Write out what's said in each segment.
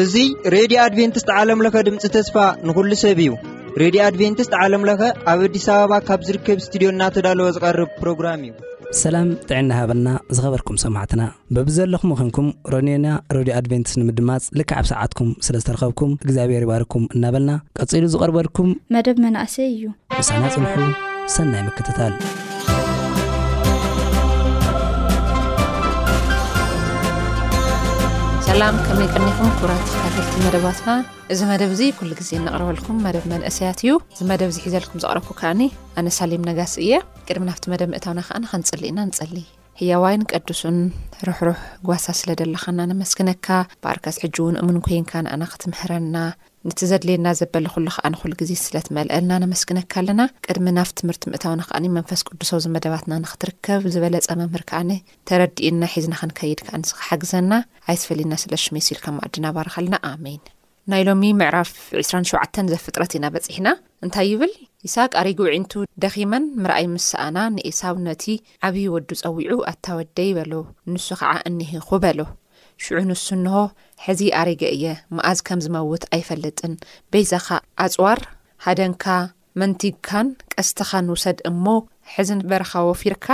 እዙ ሬድዮ ኣድቨንትስት ዓለምለኸ ድምፂ ተስፋ ንኹሉ ሰብ እዩ ሬድዮ ኣድቨንትስት ዓለምለኸ ኣብ ኣዲስ ኣበባ ካብ ዝርከብ ስትድዮ እናተዳለወ ዝቐርብ ፕሮግራም እዩ ሰላም ጥዕና ሃበልና ዝኸበርኩም ሰማዕትና በብዘለኹሞ ዄንኩም ረንዮና ረድዮ ኣድቨንትስ ንምድማጽ ልክዕ ኣብ ሰዓትኩም ስለ ዝተረኸብኩም እግዚኣብሔር ይባርኩም እናበልና ቀጺሉ ዝቐርበልኩም መደብ መናእሰይ እዩ። ምሳና ጽንሑ ሰናይ ምክትታል። ሰላም ከመይ ቀኒኹም ኩራት ተካተልቲ መደባትና እዚ መደብ እዚ ኩሉ ግዜ እነቕርበልኩም መደብ መንእሰያት እዩ እዚ መደብ እዚ ሒዘልኩም ዘቕረብኩ ከዓኒ ኣነ ሳሌም ነጋሲ እየ ቅድሚ ናብቲ መደብ ምእታውና ከዓኒ ከንፅሊ ኢና ንፀሊ ሕያዋይን ቀዱሱን ርሕሩሕ ጓሳ ስለ ደለኻና ነመስግነካ በኣርከስ ሕጂ ውን እሙን ኮይንካ ንኣና ክትምህረና ንቲ ዘድልየና ዘበለኹሉ ከኣ ንኹሉ ግዜ ስለ ትመልኣልና ነመስግነካ ኣለና ቅድሚ ናብቲ ትምህርቲ ምእታውና ከኣ መንፈስ ቅዱስ ኣብዚ መደባትና ንክትርከብ ዝበለጸ መምህር ከኣ ተረዲእና ሒዝና ክንከይድ ከኣ ንስኻ ሓግዘና ኣይትፈሊና ስለ ሽሜ ሲልካ መኣድና ባርኸልና ኣሜን። ናይ ሎሚ ምዕራፍ ዕስራን ሸውዓተን ዘፍጥረት ኢና በጺሕና። እንታይ ይብል? ይስሃቅ ኣሪጉ ኣዒንቱ ደኺመን ምርኣይ ምስ ሰኣና ንኤሳው ነቲ ዓብዪ ወዱ ጸዊዑ ኣታ ወደይ በሎ። ንሱ ኸዓ እኒሂኹ በሎ። ሽዑ ንሱ እንሆ ሕዚ ኣሪገ እየ፣ መኣዝ ከም ዝመውት ኣይፈልጥን፣ በይዛኻ ኣጽዋር ሃደንካ መንቲግካን ቀስትኻን ውሰድ እሞ ሕዚ በረኻ ወፊርካ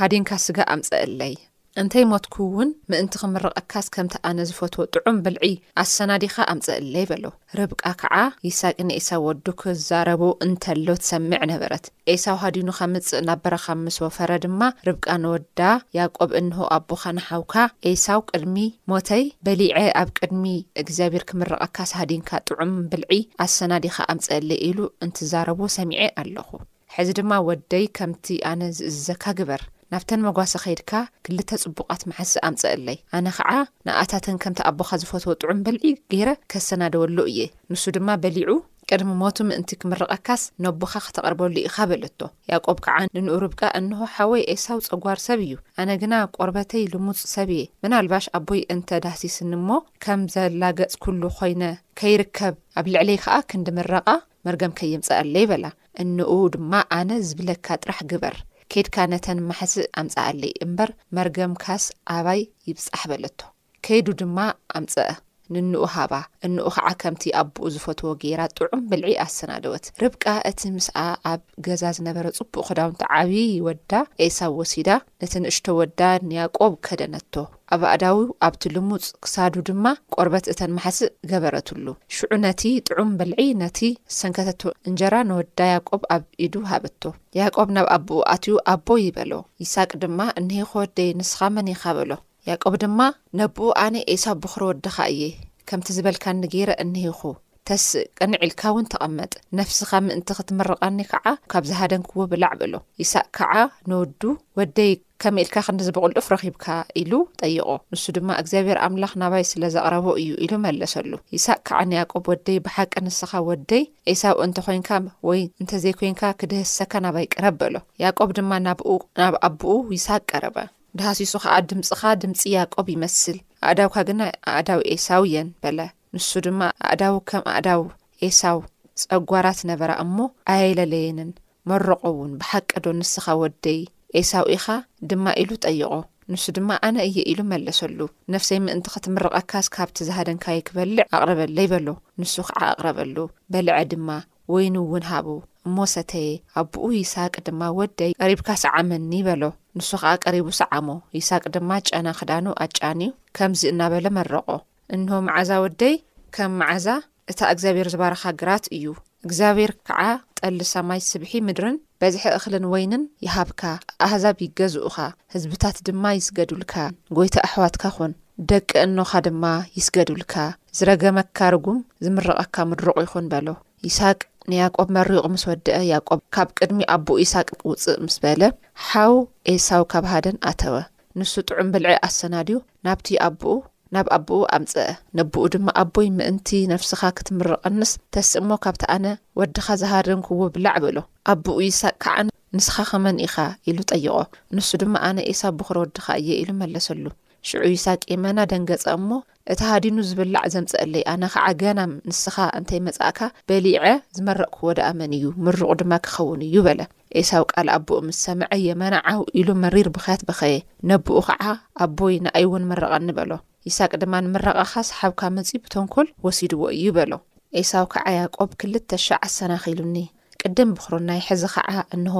ሃዲንካ ስጋ ኣምጸእለይ እንተይ ሞትኩ ውን ምእንቲ ክምርቐካስ ከምቲ ኣነ ዝፈትዎ ጥዑም ብልዒ ኣሰናዲኻ ኣምጸእለይ በሎ። ርብቃ ከኣ ይሳቅ ንኤሳው ወዱ ክዛረቡ እንተሎ ትሰምዕ ነበረት። ኤሳው ሃዲኑ ከምጽእ ናብ በረኻ ምስ ወፈረ ድማ ርብቃ ንወዳ ያቆብ እንሆ ኣቦኻ ንሓውካ ኤሳው ቅድሚ ሞተይ በሊዐ ኣብ ቅድሚ እግዚኣብሄር ክምርቐካስ ሃዲንካ ጥዑም ብልዒ ኣሰናዲኻ ኣምጸእለይ ኢሉ እንትዛረቡ ሰሚዐ ኣለኹ። ሕዚ ድማ ወደይ ከምቲ ኣነ ዝእዝዘካ ግበር፣ ናብተን መጓሰ ከይድካ ክልተ ጽቡቓት መዓሰ ኣምጸኣለይ፣ ኣነ ኸዓ ንኣኣታተን ከምቲ ኣቦኻ ዝፈትዎ ጥዑም ብልዒ ገይረ ከሰናድወሉ እየ፣ ንሱ ድማ በሊዑ ቅድሚ ሞቱ ምእንቲ ክምርቐካስ ነቦኻ ከተቕርበሉ ኢኻ በለቶ። ያእቆብ ከዓ ንንኡ ርብቃ እንሆ ሓወይ ኤሳው ጸጓር ሰብ እዩ፣ ኣነ ግና ቆርበተይ ልሙጽ ሰብ እየ፣ ምናልባሽ ኣቦይ እንተ ዳህሲስኒ እሞ ከም ዘላገጽኩሉ ኮይነ ከይርከብ፣ ኣብ ልዕለይ ከዓ ክንዲ ምረቓ መርገም ከየምጸኣለይ በላ። እንኡ ድማ ኣነ ዝብለካ ጥራሕ ግበር ከይድካ ነተን ማሕስእ ኣምፀኣለይ እምበር መርገምካስ ኣባይ ይብፃሕ በለቶ ከይዱ ድማ ኣምፀኣ ንንኡ ሃባ እንኡ ከዓ ከምቲ ኣቡኡ ዝፈትዎ ገይራ ጥዑም ብልዒ ኣሰናደወት ርብቃ እቲ ምስኣ ኣብ ገዛ ዝነበረ ፅቡቅ ክዳውንቲ ዓብዪ ወዳ ኤሳው ወሲዳ ነቲ ንእሽቶ ወዳ ንያእቆብ ከደነቶ፣ ኣብ ኣእዳዉ ኣብቲ ልሙጽ ክሳዱ ድማ ቈርበት እተን ማሕስእ ገበረትሉ። ሽዑ ነቲ ጥዑም ብልዒ ነቲ ዝሰንከተቶ እንጀራ ንወዳ ያእቆብ ኣብ ኢዱ ሃበቶ። ያእቆብ ናብ ኣቦኡ ኣትዩ ኣቦይ በሎ። ይስሃቅ ድማ እንሄኮ ወደይ ንስኻ መን ኢኻ በሎ። ያእቆብ ድማ ነቦኡ ኣነ ኤሳው በዅሪ ወድኻ እየ፣ ከምቲ ዝበልካኒ ገይረ እነሄኹ፣ ተስእ፣ ቅንዕ ኢልካውን ተቐመጥ፣ ነፍስኻ ምእንቲ ኽትምርቓኒ ኸዓ ካብ ዝሃደንክዎ ብላዕ በሎ። ይስሃቅ ከዓ ንወዱ፣ ወደይ፣ ከመይ ኢልካ ኽንድዚ ብቕልጡፍ ረኺብካ? ኢሉ ጠየቖ። ንሱ ድማ እግዚኣብሄር ኣምላኽ ናባይ ስለ ዘቕረቦ እዩ፣ ኢሉ መለሰሉ። ይስሃቅ ከዓ ንያእቆብ፣ ወደይ፣ ብሓቂ ንስኻ ወደይ ኤሳው እንተ ዄንካ ወይ እንተ ዘይኰንካ፣ ክድህስሰካ ናባይ ቅረብ፣ በሎ። ያእቆብ ድማ ናብኡ፣ ናብ ኣቦኡ ይስሃቅ ቀረበ። ደሃሲሱ ኸኣ ድምጽኻ ድምጺ ያእቆብ ይመስል፣ ኣእዳውካ ግና ኣእዳው ኤሳው እየን፣ በለ። ንሱ ድማ ኣእዳዉ ከም ኣእዳው ኤሳው ጸጓራት ነበራ እሞ፣ ኣየለለየንን። መረቖ እውን፣ ብሓቂዶ ንስኻ ወደይ ኤሳው ኢኻ? ድማ ኢሉ ጠየቖ። ንሱ ድማ ኣነ እየ ኢሉ መለሰሉ። ነፍሰይ ምእንቲ ኽትምርቐካስ ካብቲ ዝሃደንካዮ ክበልዕ ኣቕርበለይ በሎ። ንሱ ኸዓ ኣቕረበሉ፣ በልዐ ድማ። ወይኑ እውን ሃቡ እሞ ሰተየ። ኣቡኡ ይስሃቅ ድማ ወደይ ቀሪብካ ስዓመኒ በሎ። ንሱ ከኣ ቀሪቡ ሰዓሞ። ይስሃቅ ድማ ጨና ክዳኑ ኣጫንዩ ከምዚ እናበለ መረቆ። እንሆ መዓዛ ወደይ ከም መዓዛ እታ እግዚኣብሔር ዝባረኻ ግራት እዩ። እግዚኣብሔር ከዓ ጠሊ ሰማይ ስብሒ ምድርን በዝሒ እኽልን ወይንን ይሃብካ፣ ኣህዛብ ይገዝኡኻ፣ ህዝብታት ድማ ይስገዱልካ፣ ጐይታ ኣሕዋትካ ኹን፣ ደቂ እኖኻ ድማ ይስገዱልካ፣ ዝረገመካ ርጉም፣ ዝምርቐካ ምሩቕ ይኹን በሎ። ይስሃቅ ንያእቆብ መሪቑ ምስ ወድአ፣ ያእቆብ ካብ ቅድሚ ኣቦኡ ይስሃቅ ውጽእ ምስ በለ፣ ሓው ኤሳው ካብ ሃደን ኣተወ። ንሱ ጥዑም ብልዒ ኣሰናድዩ ናብቲ ኣቦኡ፣ ናብ ኣቦኡ ኣምጽኣ። ነቦኡ ድማ፣ ኣቦይ ምእንቲ ነፍስኻ ክትምርቐንስ፣ ተስእ እሞ ካብቲ ኣነ፣ ወድኻ፣ ዝሃደንኩዎ ብላዕ በሎ። ኣቦኡ ይስሃቅ ከኣ፣ ንስኻኸ መን ኢኻ? ኢሉ ጠይቖ። ንሱ ድማ፣ ኣነ ኤሳው በዅሪ ወድኻ እየ፣ ኢሉ መለሰሉ። ሽዑ ይስሃቅ የመና ደንገጸ እሞ፣ እቲ ሃዲኑ ዝብላዕ ዘምጽኣለይ፣ ኣነ ኸኣ ገና ንስኻ እንተይመጻእካ በሊዐ ዝመረቕኩዎ ደኣ መን እዩ? ምሩቕ ድማ ኪኸውን እዩ፣ በለ። ኤሳው ቃል ኣቦኡ ምስ ሰምዐ፣ የማነ ዓው ኢሉ መሪር ብኽያት በኸየ። ነቦኡ ኸዓ፣ ኣቦይ፣ ንኣይውን ምረቐኒ፣ በሎ። ይሳቅ ድማ፣ ንምረቓኻ ሰሓብካ መጺኡ ብተንኮል ወሲድዎ እዩ፣ በሎ። ኤሳው ከዓ፣ ያእቆብ ክልተ ሻዕ ኣሰናኺሉኒ፣ ቅድም ብዅርናይ፣ ሕዚ ኸዓ እንሆ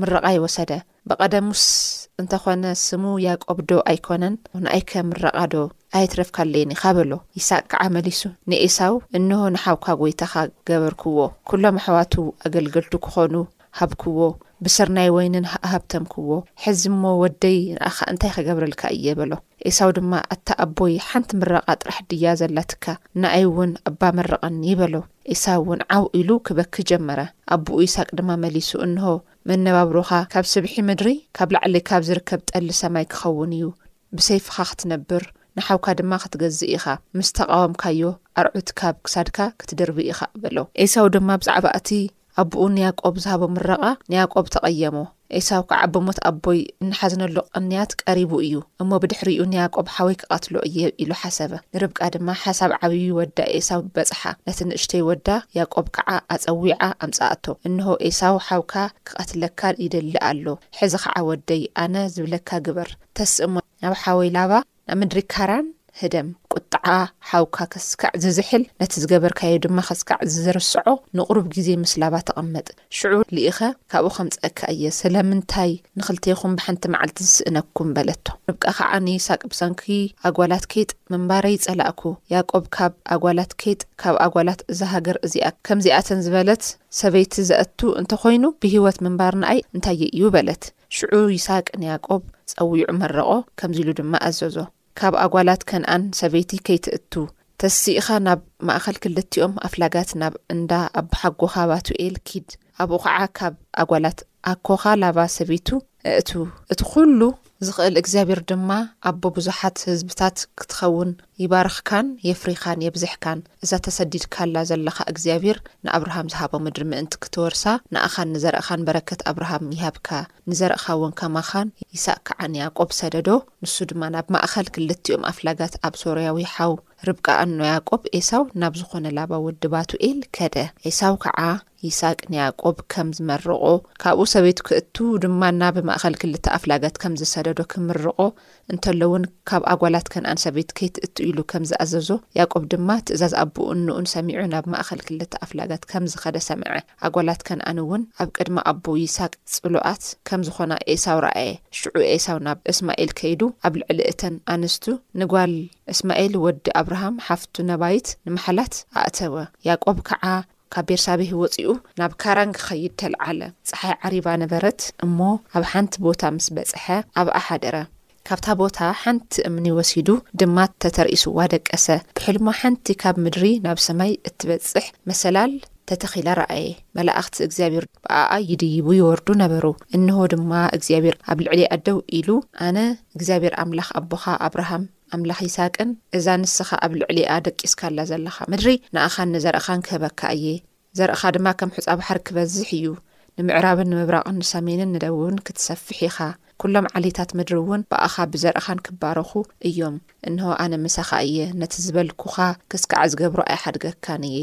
ምረቓይ ወሰደ። በቐደሙስ እንተ ዀነ፣ ስሙ ያእቆብዶ ኣይኰነን? ንኣይከ ምረቓዶ? ኣይትረፍካለይን ኢኻ በሎ። ይስሃቅ ከኣ መሊሱ ንኤሳው፣ እንሆ ንሓውካ ጐይታኻ ገበርክዎ፣ ኵሎም ኣሕዋቱ ኣገልገልቱ ክዀኑ ሃብክዎ፣ ብስርናይ ወይንን ሃብተምክዎ፣ ሕዚ እሞ ወደይ ንኣኻ እንታይ ክገብረልካ እየ? በሎ። ኤሳው ድማ ኣታ ኣቦይ ሓንቲ ምረቓ ጥራሕ ድያ ዘላትካ? ንኣይ እውን እባ መርቐኒ በሎ። ኤሳው እውን ዓው ኢሉ ክበኪ ጀመረ። ኣቦኡ ይስሃቅ ድማ መሊሱ እንሆ መነባብሮኻ ካብ ስብሒ ምድሪ፣ ካብ ላዕሊ ካብ ዝርከብ ጠሊ ሰማይ ክኸውን እዩ፣ ብሰይፍኻ ክትነብር፣ ንሓውካ ድማ ክትገዝእ ኢኻ፣ ምስ ተቓወምካዮ፣ ኣርዑት ካብ ክሳድካ ክትድርቢ ኢኻ፣ በሎ። ኤሳው ድማ ብዛዕባ እቲ ኣቦኡ ንያእቆብ ዝሃቦ ምረቓ ንያእቆብ ተቐየሞ። ኤሳው ከኣ ብሞት ኣቦይ እንሓዝነሉ ቕንያት ቀሪቡ እዩ እሞ ብድሕሪኡ ንያእቆብ ሓወይ ክቐትሎ እየ ኢሉ ሓሰበ። ንርብቃ ድማ ሓሳብ ዓብዪ ወዳ ኤሳው በጽሓ፣ ነቲ ንእሽተይ ወዳ ያእቆብ ከኣ ኣጸዊዓ ኣምጽኣቶ፣ እንሆ፣ ኤሳው ሓውካ ክቐትለካ ይደሊ ኣሎ፣ ሕዚ ኸኣ ወደይ፣ ኣነ ዝብለካ ግበር፣ ተስእሞ ናብ ሓወይ ላባ ናብ ምድሪ ካራን ህደም። ቍጥዓ ሓውካ ኸስካዕ ዚዝሕል፣ ነቲ ዝገበርካዮ ድማ ኸስካዕ ዚርስዖ፣ ንቝሩብ ግዜ ምስ ላባ ተቐመጥ። ሽዑ ልኢኸ ኻብኡ ኸምጽኣካ እየ። ስለምንታይ ንኽልቴኹም ብሓንቲ መዓልቲ ዝስእነኩም? በለቶ። ርብቃ ኸኣ ንይስሃቅ ብሰንኪ ኣጓላት ኬጥ ምንባረይ ጸላእኩ። ያእቆብ ካብ ኣጓላት ኬጥ፣ ካብ ኣጓላት እዛ ሃገር እዚኣ፣ ከምዚኣተን ዝበለት ሰበይቲ ዘእቱ እንተ ዀይኑ፣ ብህይወት ምንባር ንኣይ እንታይ ኢዩ? በለት። ሽዑ ይስሃቅ ንያእቆብ ጸዊዑ መረቖ፣ ከምዚ ኢሉ ድማ ኣዘዞ፣ ካብ ኣጓላት ከንኣን ሰበይቲ ከይትእቱ፣ ተሲእኻ ናብ ማእከል ክልቲኦም ኣፍላጋት ናብ እንዳ ኣቦሓጎኻ ባቱኤል ኪድ፣ ኣብኡ ኸዓ ካብ ኣጓላት ኣኮኻ ላባ ሰበይቱ እእቱ፣ እቲ ኹሉ ዝኽእል እግዚኣብሄር ድማ ኣቦ ብዙሓት ህዝብታት ክትኸውን ይባርኽካን የፍሪኻን የብዝሕካን፣ እዛ ተሰዲድካላ ዘለኻ እግዚኣብሄር ንኣብርሃም ዝሃቦ ምድሪ ምእንቲ ክትወርሳ ንኣኻን ንዘርእኻን በረከት ኣብርሃም ይሃብካ ንዘርእኻ እውን ከማኻን ይሳቅ ከዓ ንያቆብ ሰደዶ ንሱ ድማ ናብ ማእኸል ክልቲኦም ኣፍላጋት ኣብ ሶርያዊ ሓው ርብቃ ኣኖ ያቆብ ኤሳው ናብ ዝኾነ ላባ ወዲ ባቱኤል ከደ ኤሳው ከዓ ይሳቅ ንያቆብ ከም ዝመርቆ ካብኡ ሰበይቱ ክእቱ ድማ ናብ ማእኸል ክልተ ኣፍላጋት ከም ዝሰደዶ ክምርቆ እንተሎውን ካብ ኣጓላት ከንኣን ሰበይቲ ከይትእቱ ኢሉ ከም ዝኣዘዞ፣ ያእቆብ ድማ ትእዛዝ ኣቦኡን ኑኡን ሰሚዑ ናብ ማእከል ክልተ ኣፍላጋት ከም ዝኸደ ሰምዐ። ኣጓላት ከንኣን እውን ኣብ ቅድሚ ኣቦ ይስሃቅ ጽሉኣት ከም ዝኾና ኤሳው ረኣየ። ሽዑ ኤሳው ናብ እስማኤል ከይዱ ኣብ ልዕሊ እተን ኣንስቱ ንጓል እስማኤል ወዲ ኣብርሃም ሓፍቱ ነባይት ንመሓላት ኣእተወ። ያእቆብ ከኣ ካብ ቤርሳቤህ ወጺኡ ናብ ካራን ኪኸይድ ተልዓለ። ጸሓይ ዓሪባ ነበረት እሞ፣ ኣብ ሓንቲ ቦታ ምስ በጽሐ፣ ኣብኣ ሓደረ። ካብታ ቦታ ሓንቲ እምኒ ወሲዱ ድማ ተተርኢሱዋ ደቀሰ። ብሕልሙ ሓንቲ ካብ ምድሪ ናብ ሰማይ እትበጽሕ መሰላል ተተኺላ ረኣየ። መላእኽቲ እግዚኣብሔር ብኣኣ ይድይቡ ይወርዱ ነበሩ። እንሆ ድማ እግዚኣብሔር ኣብ ልዕሊኣ ደው ኢሉ፣ ኣነ እግዚኣብሔር ኣምላኽ ኣቦኻ ኣብርሃም፣ ኣምላኽ ይሳቅን፣ እዛ ንስኻ ኣብ ልዕሊኣ ደቂስካላ ዘለኻ ምድሪ ንኣኻን ንዘርእኻን ክህበካ እየ፣ ዘርእኻ ድማ ከም ሑጻ ባሕሪ ክበዝሕ እዩ፣ ንምዕራብን ንምብራቕን ንሰሜንን ንደቡብን ክትሰፍሕ ኢኻ፣ ኵሎም ዓሌታት ምድሪ እውን ብኣኻ ብዘርእኻን ክባረኹ እዮም። እንሆ፣ ኣነ ምሳኻ እየ፣ ነቲ ዝበልኩኻ ክስካዕ ዝገብሮ ኣይሓድገካን እየ፣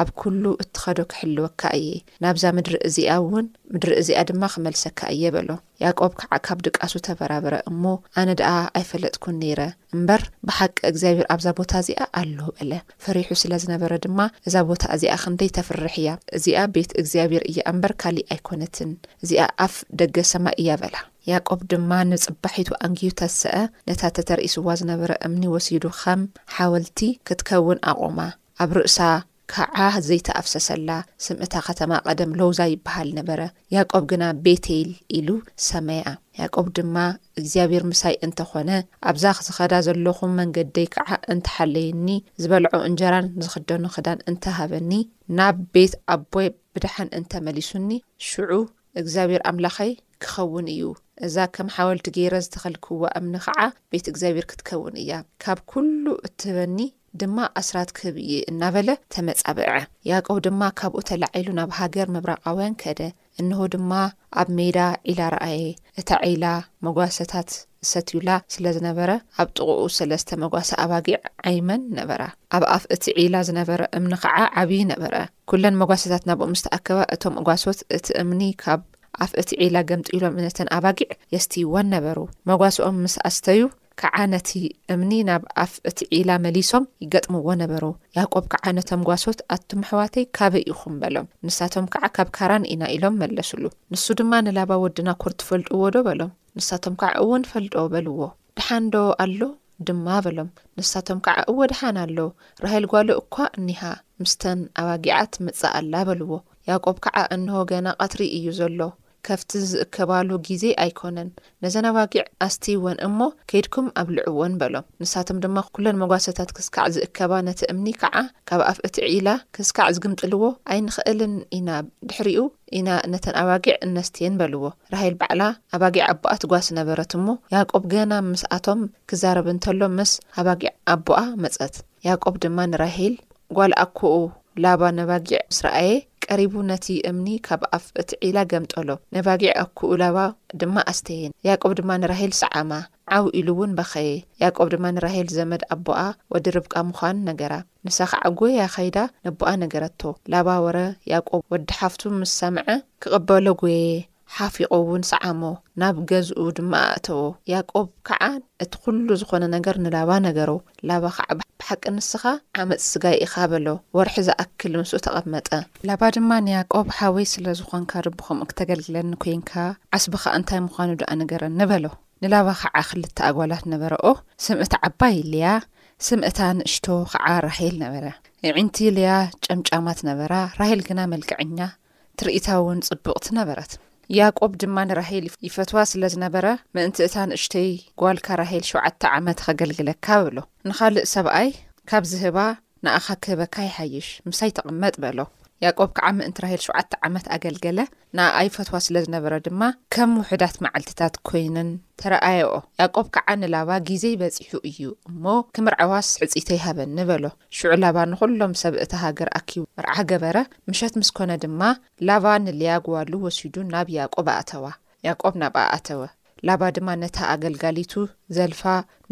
ኣብ ኵሉ እትኸዶ ክሕልወካ እየ፣ ናብዛ ምድሪ እዚኣ እውን፣ ምድሪ እዚኣ ድማ ክመልሰካ እየ በሎ። ያእቆብ ከዓ ካብ ድቃሱ ተበራበረ እሞ፣ ኣነ ደኣ ኣይፈለጥኩን ነይረ፣ እምበር ብሓቂ እግዚኣብሄር ኣብዛ ቦታ እዚኣ ኣሎ በለ። ፈሪሑ ስለ ዝነበረ ድማ፣ እዛ ቦታ እዚኣ ኽንደይ ተፍርሕ እያ! እዚኣ ቤት እግዚኣብሄር እያ እምበር ካሊእ ኣይኮነትን፣ እዚኣ ኣፍ ደገ ሰማይ እያ በላ። ያእቆብ ድማ ንጽባሒቱ ኣንጊሁ ተሰኣ፣ ነታ ተተርኢስዋ ዝነበረ እምኒ ወሲዱ ኸም ሓወልቲ ክትከውን ኣቖማ፣ ኣብ ርእሳ ከኣ ዘይተኣፍሰሰላ ስም እታ ኸተማ ቐደም ሎዛ ይብሃል ነበረ፣ ያእቆብ ግና ቤቴል ኢሉ ሰመያ። ያእቆብ ድማ፣ እግዚኣብሄር ምሳይ እንተ ዀነ፣ ኣብዛ ኽኸዳ ዘሎኹ መንገደይ ከኣ እንተ ሓለየኒ፣ ዝበልዖ እንጀራን ዝኽደኖ ኽዳን እንተ ሃበኒ፣ ናብ ቤት ኣቦይ ብደሓን እንተ መሊሱኒ፣ ሽዑ እግዚኣብሄር ኣምላኸይ ኪኸውን እዩ፣ እዛ ከም ሓወልቲ ገይረ ዝተኸልክዋ እምኒ ኸኣ ቤት እግዚኣብሄር ክትከውን እያ፣ ካብ ኵሉ እትህበኒ ድማ ኣስራት ክህብ እየ እናበለ ተመጻብዐ። ያእቆብ ድማ ካብኡ ተላዒሉ ናብ ሃገር ምብራቓውያን ከደ፣ እንሆ ድማ ኣብ ሜዳ ዒላ ረኣየ፣ እታ ዒላ መጓሰታት ዝሰትዩላ ስለ ዝነበረ፣ ኣብ ጥቕኡ ሰለስተ መጓሰ ኣባጊዕ ዓይመን ነበራ፣ ኣብ ኣፍ እቲ ዒላ ዝነበረ እምኒ ኸዓ ዓብዪ ነበረ። ኵለን መጓሰታት ናብኡ ምስ ተኣከባ፣ እቶም እጓሶት እቲ እምኒ ካብ ኣፍ እቲ ዒላ ገምጢሎም ነተን ኣባጊዕ የስትይወን ነበሩ። መጓሰኦም ምስ ኣስተዩ፣ ከኣ ነቲ እምኒ ናብ ኣፍ እቲ ዒላ መሊሶም ይገጥምዎ ነበሩ። ያእቆብ ከኣ ነቶም ጓሶት፣ ኣቱም ኣሕዋተይ ካበይ ኢኹም? በሎም። ንሳቶም ከኣ ካብ ካራን ኢና ኢሎም መለሱሉ። ንሱ ድማ ንላባ ወዲ ናኮር ትፈልጥዎዶ? በሎም። ንሳቶም ከኣ እወ ንፈልጦ በልዎ። ደሓንዶ ኣሎ? ድማ በሎም። ንሳቶም ከኣ እወ ደሓን ኣሎ፣ ራሄል ጓሉ እኳ እኒሃ፣ ምስተን ኣባጊዓ ትምጻእ ኣላ በልዎ። ያእቆብ ከኣ እንሆ ገና ቀትሪ እዩ ዘሎ፣ ከፍቲ ዝእከባሉ ጊዜ ኣይኮነን፣ ነዘን ኣባጊዕ ኣስትይወን እሞ ከይድኩም ኣብልዕወን በሎም። ንሳቶም ድማ ኩለን መጓሰታት ክስካዕ ዝእከባ ነቲ እምኒ ከዓ ካብ ኣፍ እቲ ዒላ ክስካዕ ዝግምጥልዎ ኣይንኽእልን ኢና ድሕሪኡ ኢና ነተን ኣባጊዕ እነስትየን በልዎ። ራሄል ባዕላ ኣባጊዕ ኣቦኣ ትጓሲ ነበረት እሞ ያዕቆብ ገና ምስኣቶም ክዛረብ እንተሎ ምስ ኣባጊዕ ኣቦኣ መጸት። ያእቆብ ድማ ንራሄል ጓል ኣኮኡ ላባ ነባጊዕ ምስ ረኣየ፣ ቀሪቡ ነቲ እምኒ ካብ ኣፍ እቲ ዒላ ገምጠሎ፣ ነባጊዕ ኣኮኡ ላባ ድማ ኣስተየን። ያእቆብ ድማ ንራሄል ሰዓማ፣ ዓው ኢሉ እውን በኸየ። ያእቆብ ድማ ንራሄል ዘመድ ኣቦኣ ወዲ ርብቃ ምዃኑ ነገራ፣ ንሳ ኸዓ ጐይያ ከይዳ ነቦኣ ነገረቶ። ላባ ወረ ያእቆብ ወዲ ሓፍቱ ምስ ሰምዐ፣ ክቕበሎ ጐየየ። ሓፊቑ እውን ሰዓሞ፣ ናብ ገዝኡ ድማ ኣእተዎ። ያእቆብ ከዓ እቲ ዅሉ ዝዀነ ነገር ንላባ ነገሮ። ላባ ኸዓ፣ ብሓቂ ንስኻ ዓመፅ ስጋይ ኢኻ በሎ። ወርሒ ዝኣክል ምስኡ ተቐመጠ። ላባ ድማ ንያእቆብ፣ ሓወይ ስለ ዝዀንካ ዶ ብኸምኡ ክተገልግለኒ ኰይንካ? ዓስብኻ እንታይ ምዃኑ ደኣ ንገረኒ በሎ። ንላባ ኸዓ ኽልተ ኣጓላት ነበራኦ። ስም እታ ዓባይ ልያ፣ ስም እታ ንእሽቶ ኸዓ ራሄል ነበረ። የዒንቲ ልያ ጨምጫማት ነበራ፣ ራሄል ግና መልክዐኛ ትርኢታ እውን ጽብቕቲ ነበረት። ያእቆብ ድማ ንራሄል ይፈትዋ ስለ ዝነበረ፣ ምእንቲ እታ ንእሽተይ ጓልካ ራሄል ሸውዓተ ዓመት ኸገልግለካ በሎ። ንኻልእ ሰብኣይ ካብ ዝህባ ንኣኻ ክህበካ ይሓይሽ፣ ምሳይ ተቐመጥ በሎ። ያእቆብ ከኣ ምእንቲ ራሄል ሸውዓተ ዓመት ኣገልገለ፣ ንኣኣ ይፈትዋ ስለ ዝነበረ ድማ ከም ውሑዳት መዓልትታት ኰይነን ተረኣያኦ። ያእቆብ ከኣ ንላባ ጊዜይ በጺሑ እዩ እሞ፣ ክምርዐዋስ ሕጽይተይ ሃበኒ በሎ። ሽዑ ላባ ንዅሎም ሰብ እታ ሃገር ኣኪቡ መርዓ ገበረ፣ ምሸት ምስ ኰነ ድማ፣ ላባ ንልያ ጓሉ ወሲዱ ናብ ያእቆብ ኣእተዋ፣ ያእቆብ ናብኣ ኣተወ። ላባ ድማ ነታ ኣገልጋሊቱ ዘልፋ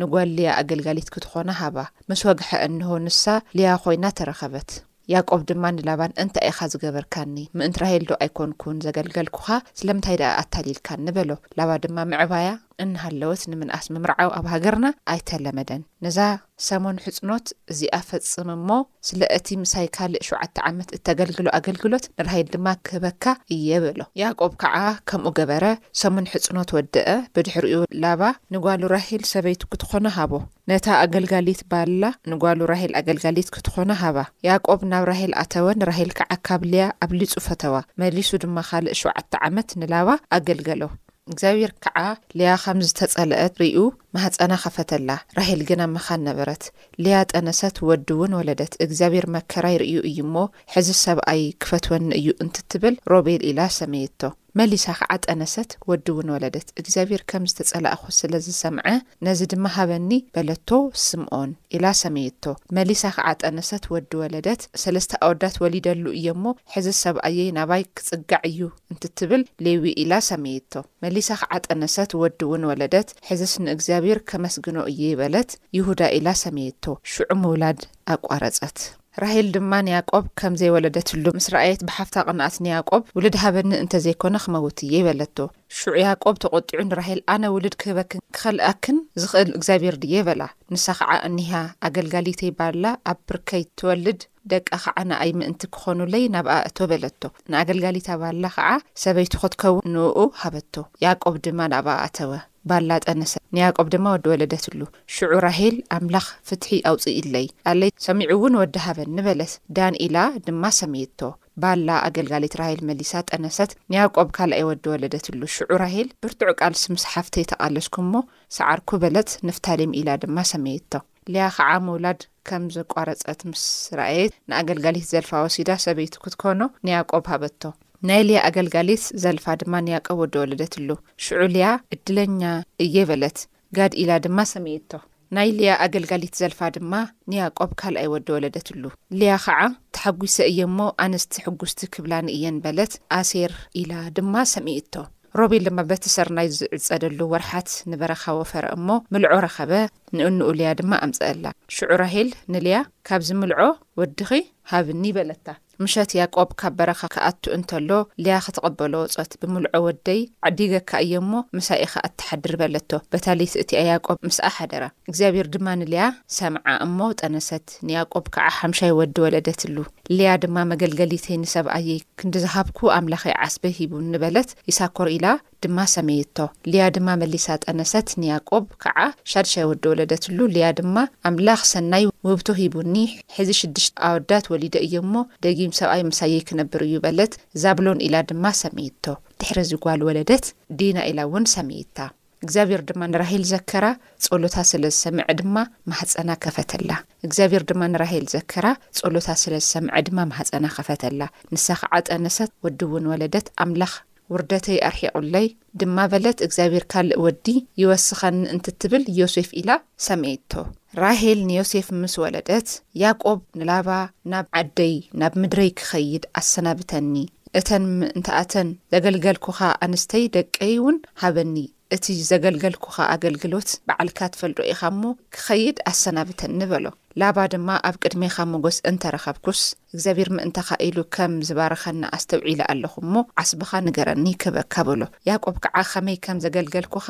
ንጓል ልያ ኣገልጋሊት ክትዀና ሃባ። ምስ ወግሐ እንሆ፣ ንሳ ልያ ዀይና ተረኸበት። ያእቆብ ድማ ንላባን እንታይ ኢኻ ዝገበርካኒ? ምእንቲ ራሄልዶ ኣይኰንኩን ዘገልገልኩኻ? ስለምንታይ ደኣ ኣታሊልካኒ? በሎ። ላባ ድማ ምዕባያ እናሃለወት ንምንኣስ ምምርዓው ኣብ ሃገርና ኣይተለመደን። ነዛ። ሰሙን ሕጽኖት እዚኣ ፈጽም እሞ ስለ እቲ ምሳይ ካልእ ሸውዓተ ዓመት እተገልግሎ ኣገልግሎት ንራሄል ድማ ክህበካ እየ በሎ። ያእቆብ ከኣ ከምኡ ገበረ፣ ሰሙን ሕጽኖት ወደኣ፣ ብድሕሪኡ ላባ ንጓሉ ራሄል ሰበይቱ ክትኾና ሃቦ። ነታ ኣገልጋሊት ባላ ንጓሉ ራሄል ኣገልጋሊት ክትኾና ሃባ። ያእቆብ ናብ ራሄል ኣተወ፣ ንራሄል ከኣ ካብ ልያ ኣብሊጹ ፈተዋ፣ መሊሱ ድማ ካልእ ሸውዓተ ዓመት ንላባ ኣገልገሎ። እግዚኣብሄር ከዓ ልያ ኸም ዝተጸልአት ርእዩ ማኅፀና ኸፈተላ፣ ራሔል ግና መኻን ነበረት። ልያ ጠነሰት፣ ወድውን ወለደት። እግዚኣብሄር መከራይ ርእዩ እዩ እሞ፣ ሕዚ ሰብኣይ ክፈትወኒ እዩ እንትትብል ሮቤል ኢላ ሰመየቶ። መሊሳ ኸዓ ጠነሰት፣ ወድውን ወለደት። እግዚኣብሄር ከም ዝተጸላእኹ ስለ ዝሰምዐ፣ ነዚ ድማ ሃበኒ፣ በለቶ፣ ስምዖን ኢላ ሰመየቶ። መሊሳ ኸዓ ጠነሰት፣ ወዲ ወለደት። ሠለስተ ኣወዳት ወሊደሉ እየ እሞ፣ ሕዚ ሰብኣየይ ናባይ ክጽጋዕ እዩ። እንትትብል ሌዊ ኢላ ሰመየቶ። መሊሳ ኸዓ ጠነሰት፣ ወዲውን ወለደት፣ ሕዝስ ንእግዚኣብሄር ከመስግኖ እየ በለት፣ ይሁዳ ኢላ ሰመየቶ። ሽዑ ምውላድ ኣቋረጸት። ራሄል ድማ ንያዕቆብ ከም ዘይወለደትሉ ምስ ረኣየት ብሓፍታ ቐንኣት፣ ንያዕቆብ ውልድ ሃበኒ እንተ ዘይኮነ ኽመውት እየ በለቶ። ሽዑ ያዕቆብ ተቖጢዑ ንራሄል፣ ኣነ ውልድ ክህበክን ክኸልኣክን ዝኽእል እግዚኣብሄር ድየ? በላ። ንሳ ኸዓ እኒሃ ኣገልጋሊተይ ባላ ኣብ ብርከይ ትወልድ፣ ደቃ ኸዓ ንኣይ ምእንቲ ኪዀኑለይ ናብኣ እቶ በለቶ። ንኣገልጋሊታ ባላ ኸዓ ሰበይቱ ኽትከውን ንእኡ ሃበቶ። ያእቆብ ድማ ናብኣ ኣተወ። ባላ ጠነሰት፣ ንያእቆብ ድማ ወዲ ወለደትሉ። ሽዑ ራሄል፣ ኣምላኽ ፍትሒ ኣውጽኢለይ፣ ቃለይ ሰሚዑውን ወዲ ሃበኒ በለት። ዳን ኢላ ድማ ሰመየቶ። ባላ፣ ኣገልጋሊት ራሄል፣ መሊሳ ጠነሰት፣ ንያእቆብ ካልኣይ ወዲ ወለደትሉ። ሽዑ ራሄል፣ ብርቱዕ ቃልሲ ምስ ሓፍተይ ተቓለስኩ እሞ ሰዓርኩ በለት። ንፍታሌም ኢላ ድማ ሰመየቶ። ልያ ኸዓ ምውላድ ከም ዘቋረጸት ምስ ረኣየት፣ ንኣገልጋሊት ዘልፋ ወሲዳ ሰበይቱ ክትኮኖ ንያእቆብ ሃበቶ። ናይ ልያ ኣገልጋሊት ዘልፋ ድማ ንያእቆብ ወዲ ወለደትሉ። ሽዑ ልያ፣ ዕድለኛ እየ በለት፣ ጋድ ኢላ ድማ ሰመየቶ። ናይ ልያ ኣገልጋሊት ዘልፋ ድማ ንያእቆብ ካልኣይ ወዲ ወለደትሉ። ልያ ኸዓ፣ ተሓጒሰ እየ እሞ፣ ኣንስቲ ሕጉስቲ ክብላኒ እየን በለት፣ ኣሴር ኢላ ድማ ሰመየቶ። ሮቤል ድማ በቲ ሰርናይ ዝዕጸደሉ ወርሓት ንበረኻ ወፈረ እሞ፣ ምልዖ ረኸበ፣ ንእኑኡ ልያ ድማ ኣምጽአላ። ሽዑ ራሄል ንልያ፣ ካብዚ ምልዖ ወድኺ ሃብኒ፣ በለታ። ምሸት ያእቆብ ካብ በረኻ ክኣቱ እንተሎ፣ ልያ ክትቐበሎ ወጸት፣ ብምልዖ ወደይ ዓዲገካ እየ እሞ፣ ምሳይ ኢኻ እትሓድር፣ በለቶ። በታ ለይቲ እቲኣ ያእቆብ ምስኣ ሓደረ። እግዚኣብሄር ድማ ንልያ ሰምዓ እሞ ጠነሰት። ወለደት፣ ንያእቆብ ከኣ ሓምሻይ ወዲ ወለደትሉ። ልያ ድማ መገልገሊተይ ንሰብኣየይ ክንዲ ዝሃብኩ ኣምላኸይ ዓስበይ ሂቡኒ በለት፣ ይሳኮር ኢላ ድማ ሰመየቶ። ልያ ድማ መሊሳ ጠነሰት፣ ንያእቆብ ከኣ ሻድሻይ ወዲ ወለደትሉ። ልያ ድማ ኣምላኽ ሰናይ ውህብቶ ሂቡኒ፣ ሕዚ ሽድሽተ ኣወዳት ወሊደ እየ እሞ፣ ደጊም ሰብኣይ ምሳየይ ክነብር እዩ በለት፣ ዛብሎን ኢላ ድማ ሰመየቶ። ድሕርዚ ጓል ወለደት፣ ዲና ኢላውን ሰመየታ። እግዚኣብሔር ድማ ንራሄል ዘከራ፣ ጸሎታ ስለ ዝሰምዐ ድማ ማኅፀና ከፈተላ። እግዚኣብሔር ድማ ንራሄል ዘከራ፣ ጸሎታ ስለ ዝሰምዐ ድማ ማኅፀና ከፈተላ፣ ንሳ ኸዓ ጠነሰት፣ ወዲውን ወለደት፣ ኣምላኽ ውርደተይ ኣርሒቑለይ ድማ በለት፣ እግዚኣብሔር ካልእ ወዲ ይወስኸኒ እንትትብል ዮሴፍ ኢላ ሰመየቶ። ራሄል ንዮሴፍ ምስ ወለደት፣ ያዕቆብ ንላባ ናብ ዓደይ ናብ ምድረይ ክኸይድ ኣሰናብተኒ፣ እተን ምእንቲ ኣተን ዘገልገልኩኻ ኣንስተይ ደቀይውን ሃበኒ፣ እቲ ዘገልገልኩኻ ኣገልግሎት ባዕልካ ትፈልጦ ኢኻ እሞ፣ ክኸይድ ኣሰናብተኒ በሎ። ላባ ድማ ኣብ ቅድሜኻ ሞገስ እንተ ረኸብኩስ፣ እግዚኣብሄር ምእንታኻ ኢሉ ከም ዝባረኸኒ ኣስተውዒለ ኣሎኹ እሞ፣ ዓስብኻ ንገረኒ ክህበካ በሎ። ያእቆብ ከዓ ኸመይ ከም ዘገልገልኩኻ፣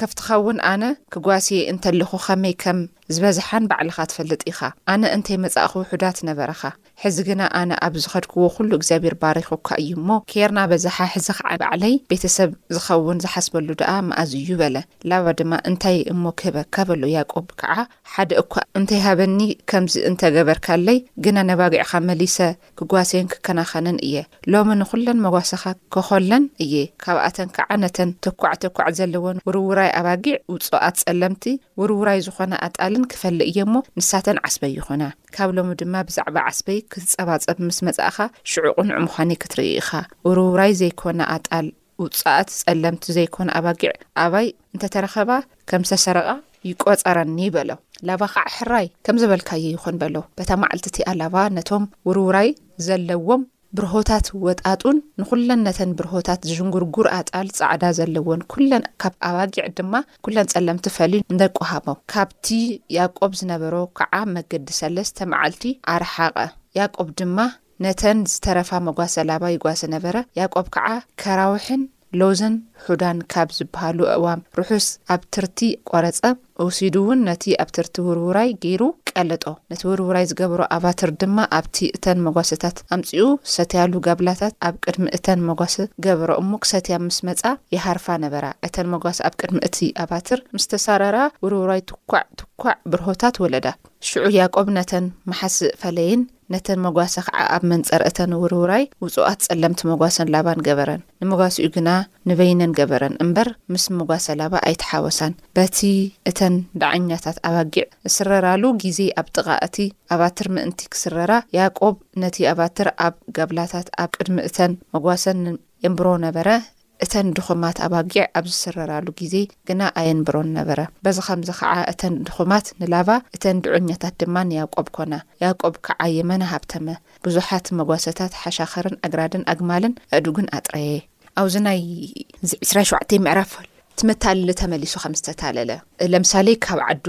ከፍትኻውን ኣነ ክጓስየ እንተለኹ ኸመይ ከም ዝበዝሓን ባዕልኻ ትፈልጥ ኢኻ፣ ኣነ እንተይመጻእኹ ውሑዳት ነበርኻ፣ ሕዚ ግና ኣነ ኣብ ዝኸድክዎ ዅሉ እግዚኣብሄር ባሪኹካ እዩ እሞ፣ ኬርና በዛሓ፣ ሕዚ ኸዓ ባዕለይ ቤተ ሰብ ዝኸውን ዝሓስበሉ ደኣ መኣዝ እዩ? በለ። ላባ ድማ፣ እንታይ እሞ ክህበካ? በሎ። ያእቆብ ከዓ፣ ሓደ እኳ እንተ ይሃበኒ፣ ከምዚ እንተ ገበርካለይ ግና ነባጊዕኻ መሊሰ ክጓስየን ክከናኸነን እየ። ሎሚ ንዅለን መጓሰኻ ከዀለን እየ፣ ካብኣተን ከዓ ነተን ተኳዕ ተኳዕ ዘለወን ውርውራይ ኣባጊዕ፣ ውጹኣት ጸለምቲ ውርውራይ ዝዀና ኣጣልን ክፈልእ እየ እሞ፣ ንሳተን ዓስበይ ይኹና። ካብ ሎሚ ድማ ብዛዕባ ዓስበይ ክትጸባጸብ ምስ መጻእኻ ሽዑ ቅኑዕ ምዃነይ ክትርኢ ኢኻ። ውርውራይ ዘይኮና ኣጣል፣ ውጹኣት ጸለምቲ ዘይኮና ኣባጊዕ ኣባይ እንተ ተረኸባ ከም ዝተሰረቓ ይቈጸረኒ በሎ። ላባ ኸኣ ሕራይ ከም ዝበልካዮ ይኹን በሎ። በታ መዓልቲ እቲኣ ላባ ነቶም ውርውራይ ዘለዎም ብርሆታት ወጣጡን ንኩለን ነተን ብርሆታት ዝዥንጉርጉር ኣጣል ጻዕዳ ዘለወን ኩለን ካብ ኣባጊዕ ድማ ኩለን ጸለምቲ ፈልዩ ንደቁ ሃቦም። ካብቲ ያቆብ ዝነበሮ ክዓ መገዲ ሰለስተ መዓልቲ ኣርሓቀ። ያቆብ ድማ ነተን ዝተረፋ መጓሰ ላባ ይጓሲ ነበረ። ያቆብ ክዓ ከራውሕን ሎዝን ሑዳን ካብ ዝበሃሉ ኣእዋም ርሑስ ኣብ ትርቲ ቆረጸ፣ ወሲዱውን ነቲ ኣብ ትርቲ ውርውራይ ገይሩ ቀለጦ። ነቲ ውርውራይ ዝገበሮ ኣባትር ድማ ኣብቲ እተን መጓሰታት ኣምጺኡ ሰትያሉ ጋብላታት ኣብ ቅድሚ እተን መጓሰ ገበሮ እሞ ክሰትያ ምስ መጻ ይሃርፋ ነበራ። እተን መጓሰ ኣብ ቅድሚ እቲ ኣባትር ምስ ተሳረራ ውርውራይ ትኳዕ ትኳዕ ብርሆታት ወለዳ። ሽዑ ያቆብ ነተን መሓስእ ፈለየን። ነተን መጓሰ ኸዓ ኣብ መንጸር እተን ውርውራይ ውጹኣት ጸለምቲ መጓሰን ላባን ገበረን። ንመጓሲኡ ግና ንበይነን ገበረን እምበር ምስ መጓሰ ላባ ኣይተሓወሳን። በቲ እተን ደዓኛታት ኣባጊዕ ዝስረራሉ ጊዜ ኣብ ጥቓ እቲ ኣባትር ምእንቲ ክስረራ፣ ያእቆብ ነቲ ኣባትር ኣብ ጋብላታት ኣብ ቅድሚ እተን መጓሰን የንብሮ ነበረ፣ እተን ድኹማት ኣባጊዕ ኣብ ዝስረራሉ ግዜ ግና ኣየንብሮን ነበረ። በዚ ኸምዚ ኸዓ እተን ድኹማት ንላባ፣ እተን ድዑኛታት ድማ ንያእቆብ ኮና። ያእቆብ ከዓ የመነ ሃብተመ፣ ብዙሓት መጓሰታት ሓሻኸርን ኣግራድን ኣግማልን ኣእዱግን ኣጥረየ። ኣብዚ ናይ። እዚ ዕስራን ሸውዓተን ምዕራፍ እቲ መታለሊ ተመሊሱ ከም ዝተታለለ። ለምሳሌ ካብ ዓዱ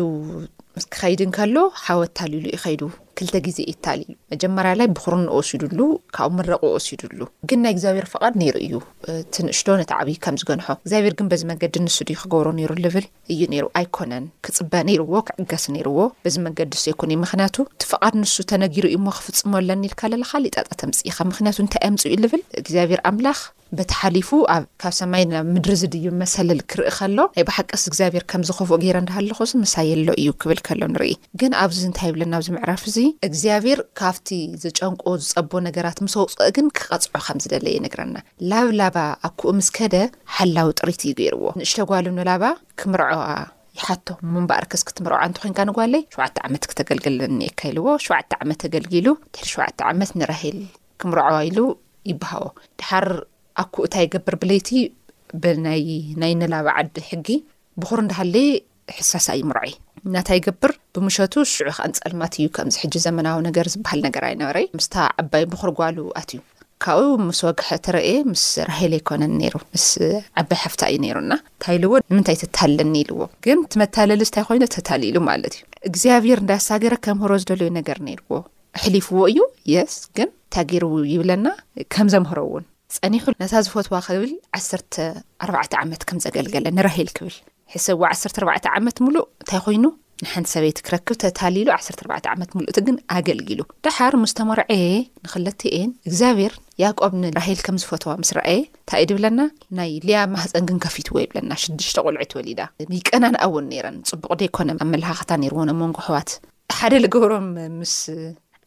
ክኸይድ እንከሎ ሓው ኣታሊሉ እዩ ከይዱ። ክልተ ግዜ ኢዩ ታሊሉ መጀመርያ ላይ ብኹርንኡ ወሲዱሉ ካብኡ ምረቁ ወሲዱሉ ግን ናይ እግዚኣብሔር ፍቃድ ነይሩ ኢዩ እቲ ንእሽቶ ነቲ ዓብይ ከም ዝገንሖ እግዚኣብሔር ግን በዚ መንገዲ ንሱ ድዩ ክገብሮ ነይሩ ልብል ኢዩ ነይሩ ኣይኮነን ክጽበ ነይርዎ ክዕገስ ነይርዎ በዚ መንገዲ ሱ ኣይኮነይ ምክንያቱ እቲ ፍቃድ ንሱ ተነጊሩ ኢዩ እሞ ክፍጽሞ ኣለኒ ኢልካ ለለካ ሊጣጣ ተምጽእ ኢካ ምክንያቱ እንታይ ኣምጽኡ ኢዩ ልብል እግዚኣብሔር ኣምላክ በቲ ሓሊፉ ኣብ ካብ ሰማይ ናብ ምድሪ ዝድዩብ መሰልል ክርኢ ከሎ፣ ናይ ብሓቅስ እግዚኣብሄር ከምዚ ኽፉእ ገይረ እንዳ ሃለኹስ ምሳይ ኣሎ እዩ ክብል ከሎ ንርኢ። ግን ኣብዚ እንታይ ይብለና ኣብዚ ምዕራፍ እዚ? እግዚኣብሄር ካብቲ ዘጨንቆ ዝጸቦ ነገራት ምስ ኣውጽኦ ግን ክቐጽዖ ከም ዝደለየ ይነግረና። ላብ ላባ ኣኩኡ ምስ ከደ ሓላዊ ጥሪት እዩ ገይርዎ። ንእሽቶ ጓሉ ንላባ ክምርዖኣ ይሓቶ። እሞ እምበኣርከስ ክትምርዖ እንተ ዄንካ ንጓለይ ሸውዓተ ዓመት ክተገልግለኒ እኔካ ኢልዎ። ሸውዓተ ዓመት ኣገልጊሉ ድሕሪ ሸውዓተ ዓመት ንራሄል ክምርዐዋ ኢሉ ይብሃዎ ድሓር ኣኩኡ እታይ ይገብር ብለይቲ ብናይ ናይ ንላባ ዓዲ ሕጊ ብኹር እንዳሃለየ ሕሳስ ኣይምርዖይ ናታይ ይገብር ብምሸቱ ሽዑ ከን ጸልማት እዩ ከምዚ ሕጂ ዘመናዊ ነገር ዝበሃል ነገር ኣይነበረይ ምስታ ዓባይ ብኹር ጓሉ ኣትዩ ካብኡ ምስ ወግሐ ተረእየ ምስ ራሄል ኣይኮነን ነይሩ ምስ ዓባይ ሓፍታ እዩ ነይሩና እንታይ ኢልዎ ንምንታይ ተታለኒ ኢልዎ ግን ትመታለሊ ዝታይ ኮይኑ ተታሊሉ ማለት እዩ እግዚኣብሔር እንዳሳገረ ከምህሮ ዝደለዩ ነገር ነይርዎ ኣሕሊፍዎ እዩ የስ ግን ታጌሩ ይብለና ከምዘምህሮ እውን ጸኒሑ ነታ ዝፈትዋ ክብል ዓሰርተ ኣርባዕተ ዓመት ከም ዘገልገለ ንራሂል ክብል ሕሰዋ ዓሰርተ ኣርባዕተ ዓመት ምሉእ እንታይ ኮይኑ ንሓንቲ ሰበይቲ ክረክብ ተታሊሉ ዓሰርተ ኣርባዕተ ዓመት ምሉእቲ ግን ኣገልጊሉ ደሓር ምስ ተመርዐየ ንክለትኤን እግዚኣብሔር ያቆብ ንራሂል ከም ዝፈተዋ ምስ ረኣየ እንታይ እዩ ድብለና ናይ ልያ ማህፀን ግን ከፊትዎ ይብለና ሽዱሽተ ቆልዑት ወሊዳ ይቀናንኣውን ነይረን ፅቡቅ ደይኮነ ኣመላኻኸታ ነይርዎነ መንጎ ኣሕዋት ሓደ ልገብሮም ምስ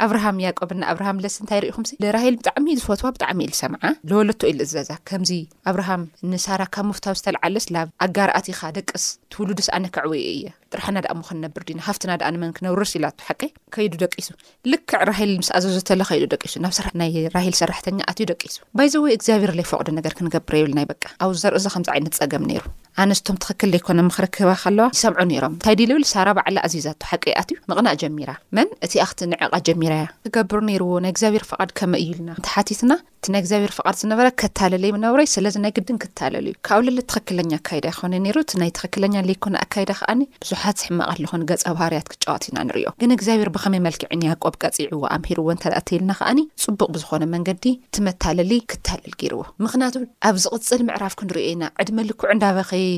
ኣብርሃም ያቆብ እና ኣብርሃም ለስ እንታይ ርኢኹምሲ ልራሄል ብጣዕሚ ዝፈትዋ ብጣዕሚ ኢል ሰምዓ ልወለቶ ኢል እዘዛ ከምዚ ኣብርሃም ንሳራ ካብ ምፍታው ዝተልዓለስ ላብ ኣጋር ኣቲኻ ደቅስ ትውሉድስ ኣነ ከዕውየ እየ ጥራሕና ደኣ ምክንነብር ዲና ሃፍትና ደኣ ንመን ክነውርስ ኢላቶ ሓቀይ ከይዱ ደቂሱ ልክዕ ራሄል ምስ ኣዘዘተለ ከይዱ ደቂሱ ናብ ስራሕ ናይ ራሄል ሰራሕተኛ ኣትዩ ደቂሱ ባይዘወይ እግዚኣብሔር ለይፈቕዶ ነገር ክንገብር የብልናይ በቃ ኣብ ዘርእዚ ከምዚ ዓይነት ጸገም ነይሩ ኣነስ እቶም ትኽክል ዘይኮነ ምኽሪ ክህባ ከለዋ ይሰምዑ ኔሮም ታይ ድዩ ልብል ሳራ ባዕላ ኣዚዛቶ ሓቂ ይኣትዩ ምቕናእ ጀሚራ መን እቲኣ ክትንዕቃ ጀሚራ እያ። ክገብር ኔርዎ ናይ እግዚኣብሔር ፍቓድ ከመይ እዩ ኢልና እንተሓቲትና እቲ ናይ እግዚኣብሔር ፍቓድ ዝነበረ ከታልለይ ምነበረይ ስለዚ ናይ ግድን ክታለል እዩ ካብኡ ልዕሊ ትኽክለኛ ኣካይዳ ኣይኮነን ኔሩ እቲ ናይ ትኽክለኛ ለይኮነ ኣካይዳ ከኣኒ ብዙሓት ሕማቕ ኣለኹን ገጸ ባህርያት ክጫወት ኢና ንርእዮ። ግን እግዚኣብሔር ብኸመይ መልክዕ ንያዕቆብ ቀጺዕዎ ኣምሂርዎ እንተ ተይልና ከኣ ጽቡቕ ብዝኾነ መንገዲ እቲ መታለሊ ክታለል ገይርዎ። ምኽንያቱ ኣብ ዝቕጽል ምዕራፍ ክንርእዮ ኢና ዕድመ ልክዑ እንዳ በኸየ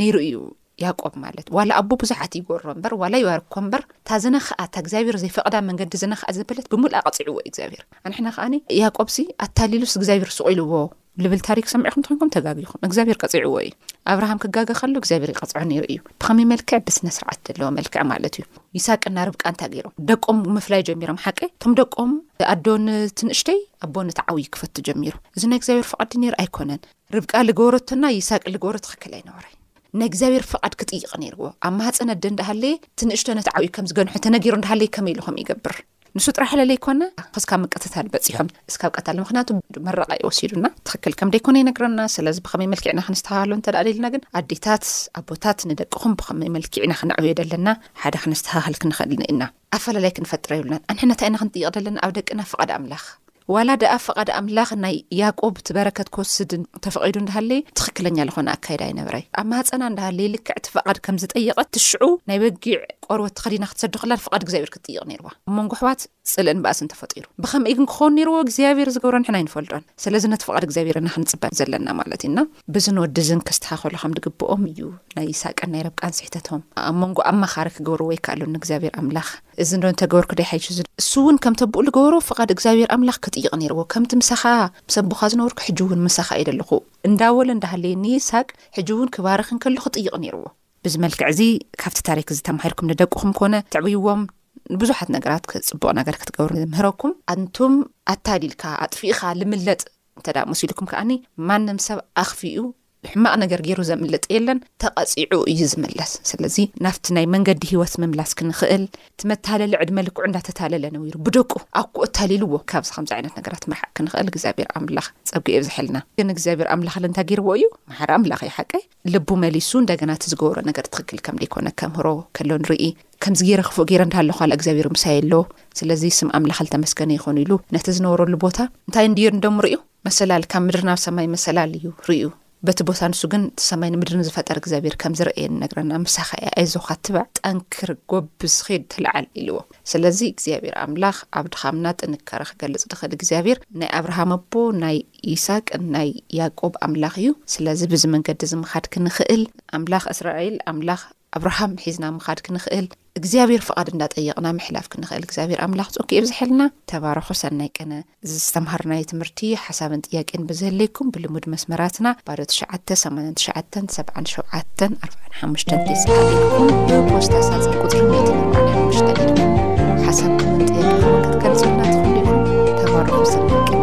ነይሩ እዩ ያዕቆብ ማለት ዋላ ኣቦ ብዙሓት ይጎሮ እምበር ዋላ ይባርኮ እምበር እታ ዝነኽኣ እታ እግዚኣብሔር ዘይፈቕዳ መንገዲ ዝነኽኣ ዘበለት ብምልኣ ቀጺዕዎ እዩ እግዚኣብሔር ኣንሕና ከኣ ያዕቆብሲ ኣታሊሉስ እግዚኣብሔር ስቕ ኢልዎ ልብል ታሪክ ሰሚዕኩም ተኮንኩም ተጋጊኩም እግዚኣብሔር ቀፂዕዎ እዩ ኣብርሃም ክጋገ ከሎ እግዚኣብሔር ይቀፅዖ ነይሩ እዩ ብከመይ መልክዕ ብስነ ስርዓት ዘለዎ መልክዕ ማለት እዩ ይሳቅ እና ርብቃ እንታይ ገይሮም ደቆም ምፍላይ ጀሚሮም ሓቂ እቶም ደቆም ኣዶ ንትንእሽተይ ኣቦ ንትዓብይ ክፈቱ ጀሚሩ እዚ ናይ እግዚኣብሔር ፍቃዲ ነይሩ ኣይኮነን ርብቃ ልገበረቶና ይሳቅ ልገበሮ ትክክል ኣይነበረ ናይ እግዚኣብሔር ፍቃድ ክጥይቅ ነይርዎ ኣብ ማህፀን ኣደ እንዳሃለየ ትንእሽቶ ነቲ ዓብይ ከም ዝገንሖ ተነጊሩ እንዳሃለየ ከመይ ኢሉ ከም ይገብር ንሱ ጥራሕ ለለይ ኮነ ክስካብ ምቅትታል በፂሖም እስካብ ቀታል ምክንያቱ መረቃ ዩ ወሲዱና ትክክል ከም ደይኮነ ይነግረና ስለዚ ብከመይ መልክዕና ክንስተካከሎ እንተ ደሊልና ግን ኣዴታት ኣቦታት ንደቅኩም ብከመይ መልክዕ ኢና ክነዕብዮ ዘለና ሓደ ክንስተካከል ክንክእል ንእና ኣፈላላይ ክንፈጥር የብልናን ኣንሕና ታይ ኢና ክንጥይቅ ዘለና ኣብ ደቅና ፍቃድ ኣምላክ ዋላ ደኣ ፍቓድ ኣምላኽ ናይ ያቆብ እቲ በረከት ክወስድ ተፈቒዱ እንዳሃለየ ትኽክለኛ ልኾነ ኣካይዳ ኣይነበረይ ኣብ ማህጸና እንዳሃለየ ልክዕ እቲ ፍቓድ ከም ዝጠየቐት ትሽዑ ናይ በጊዕ ቆርበት ተኸዲና ክትሰዶ ከላ ፍቓድ እግዚኣብሔር ክትጥይቕ ኔርዋ ኣብ መንጎ ኣሕዋት ጽልእን ባእስን ተፈጢሩ ብኸመይ ግን ክኾን ኔርዎ እግዚኣብሔር ዝገብሮ ንሕና ኣይንፈልጦን ስለዚ ነቲ ፍቓድ እግዚኣብሔር እና ክንጽበ ዘለና ማለት እዩ እና ብዝን ወድዝን ከስተኻኸሉ ከም ድግብኦም እዩ ናይ ይሳቅን ናይ ረብቃን ስሕተቶም ኣብ መንጎ ኣማኻሪ ክገብርዎ ኣይካኣሉን እግዚኣብሔር ኣምላኽ እዚ እንዶ እንተገበርኩ ደይ ሓይሹ እዚ እሱ ውን ከምቲ ኣቡኡ ልገበሮ ፍቃድ እግዚኣብሔር ኣምላክ ክጥይቅ ነይርዎ ከምቲ ምሳካ ምስ ኣቦካ ዝነበርኩ ሕጂ ውን ምሳካ እየ ደለኩ እንዳበለ እንዳሃለየ ንይስሃቅ ሕጂ ውን ክባርክ እንከሎ ክጥይቅ ነይርዎ። ብዚ መልክዕ እዚ ካብቲ ታሪክ እዚ ተማሂርኩም ንደቅኩም ኮነ ትዕብይዎም ንብዙሓት ነገራት ጽቡቅ ነገር ክትገብሩ ንምህረኩም። ኣንቱም ኣታሊልካ ኣጥፊእካ ልምለጥ እንተ መሲሉኩም ከኣኒ ማንም ሰብ ኣክፊኡ ብሕማቅ ነገር ጌሩ ዘምልጥ የለን ተቀጺዑ እዩ ዝምለስ ስለዚ ናብቲ ናይ መንገዲ ሂወት ምምላስ ክንኽእል እቲ መታለሊ ዕድመ ልክዑ እንዳተታለለ ነዊሩ ብደቁ ኣኩኡ ኣታሊልዎ ካብዚ ከምዚ ዓይነት ነገራት ምርሓቅ ክንኽእል እግዚኣብሔር ኣምላኽ ጸግኡ የብዝሐልና ግን እግዚኣብሔር ኣምላኽ ለ እንታይ ጌርዎ እዩ መሓሪ ኣምላኽ እዩ ሓቀይ ልቡ መሊሱ እንደገና እቲ ዝገበሮ ነገር ትኽክል ከም ደይኮነ ከምህሮ ከሎ ንርኢ ከምዚ ጌረ ክፉእ ጌረ እንዳሃለኹ ኣላ እግዚኣብሔር ምሳይ ኣሎ ስለዚ ስም ኣምላኽ ልተመስገነ ይኾኑ ኢሉ ነቲ ዝነበረሉ ቦታ እንታይ እንድየር እንደምርኡ መሰላል ካብ ምድሪ ናብ ሰማይ መሰላል እዩ ርእዩ በቲ ቦታ ንሱ ግን እቲ ሰማይን ምድርን ዝፈጠረ እግዚኣብሔር ከም ዝረእየ ንነግረና ምሳኻ እየ ኣይዞኻ ትባዕ ጠንክር ጎብዝ ኺድ ተለዓል ኢልዎ ስለዚ እግዚኣብሔር ኣምላኽ ኣብ ድኻምና ጥንካረ ክገልጽ ድኽእል እግዚኣብሔር ናይ ኣብርሃም ኣቦ ናይ ይሳቅን ናይ ያቆብ ኣምላኽ እዩ ስለዚ ብዚ መንገዲ እዚ ምኻድ ክንኽእል ኣምላኽ እስራኤል ኣምላኽ ኣብርሃም ሒዝና ምኻድ ክንኽእል እግዚኣብሔር ፍቓድ እንዳጠየቕና ምሕላፍ ክንኽእል እግዚኣብሔር ኣምላኽ ፆኪ የብዘሐልና ተባረኹ ሰናይ ቅነ። እዚ ዝተምሃርናዮ ትምህርቲ ሓሳብን ጥያቄን ብዝህልየኩም ብልሙድ መስመራትና ባዶ ትሽዓተ ሰማንያን ትሽዓተን ሰብዓን ሸውዓተን ኣርብዓን ሓሙሽተን ቴስዓ ኢልኩም ብፖስታ ሳፅን ቁፅሪ ሚእትን ኣርባዓን ሓሙሽተን ኢልኩም ሓሳብኩምን ጥያቄኹምን ክትገልፁልና ትኽእሉ ኢኹም ተባረኹ ሰናይ ቅነ።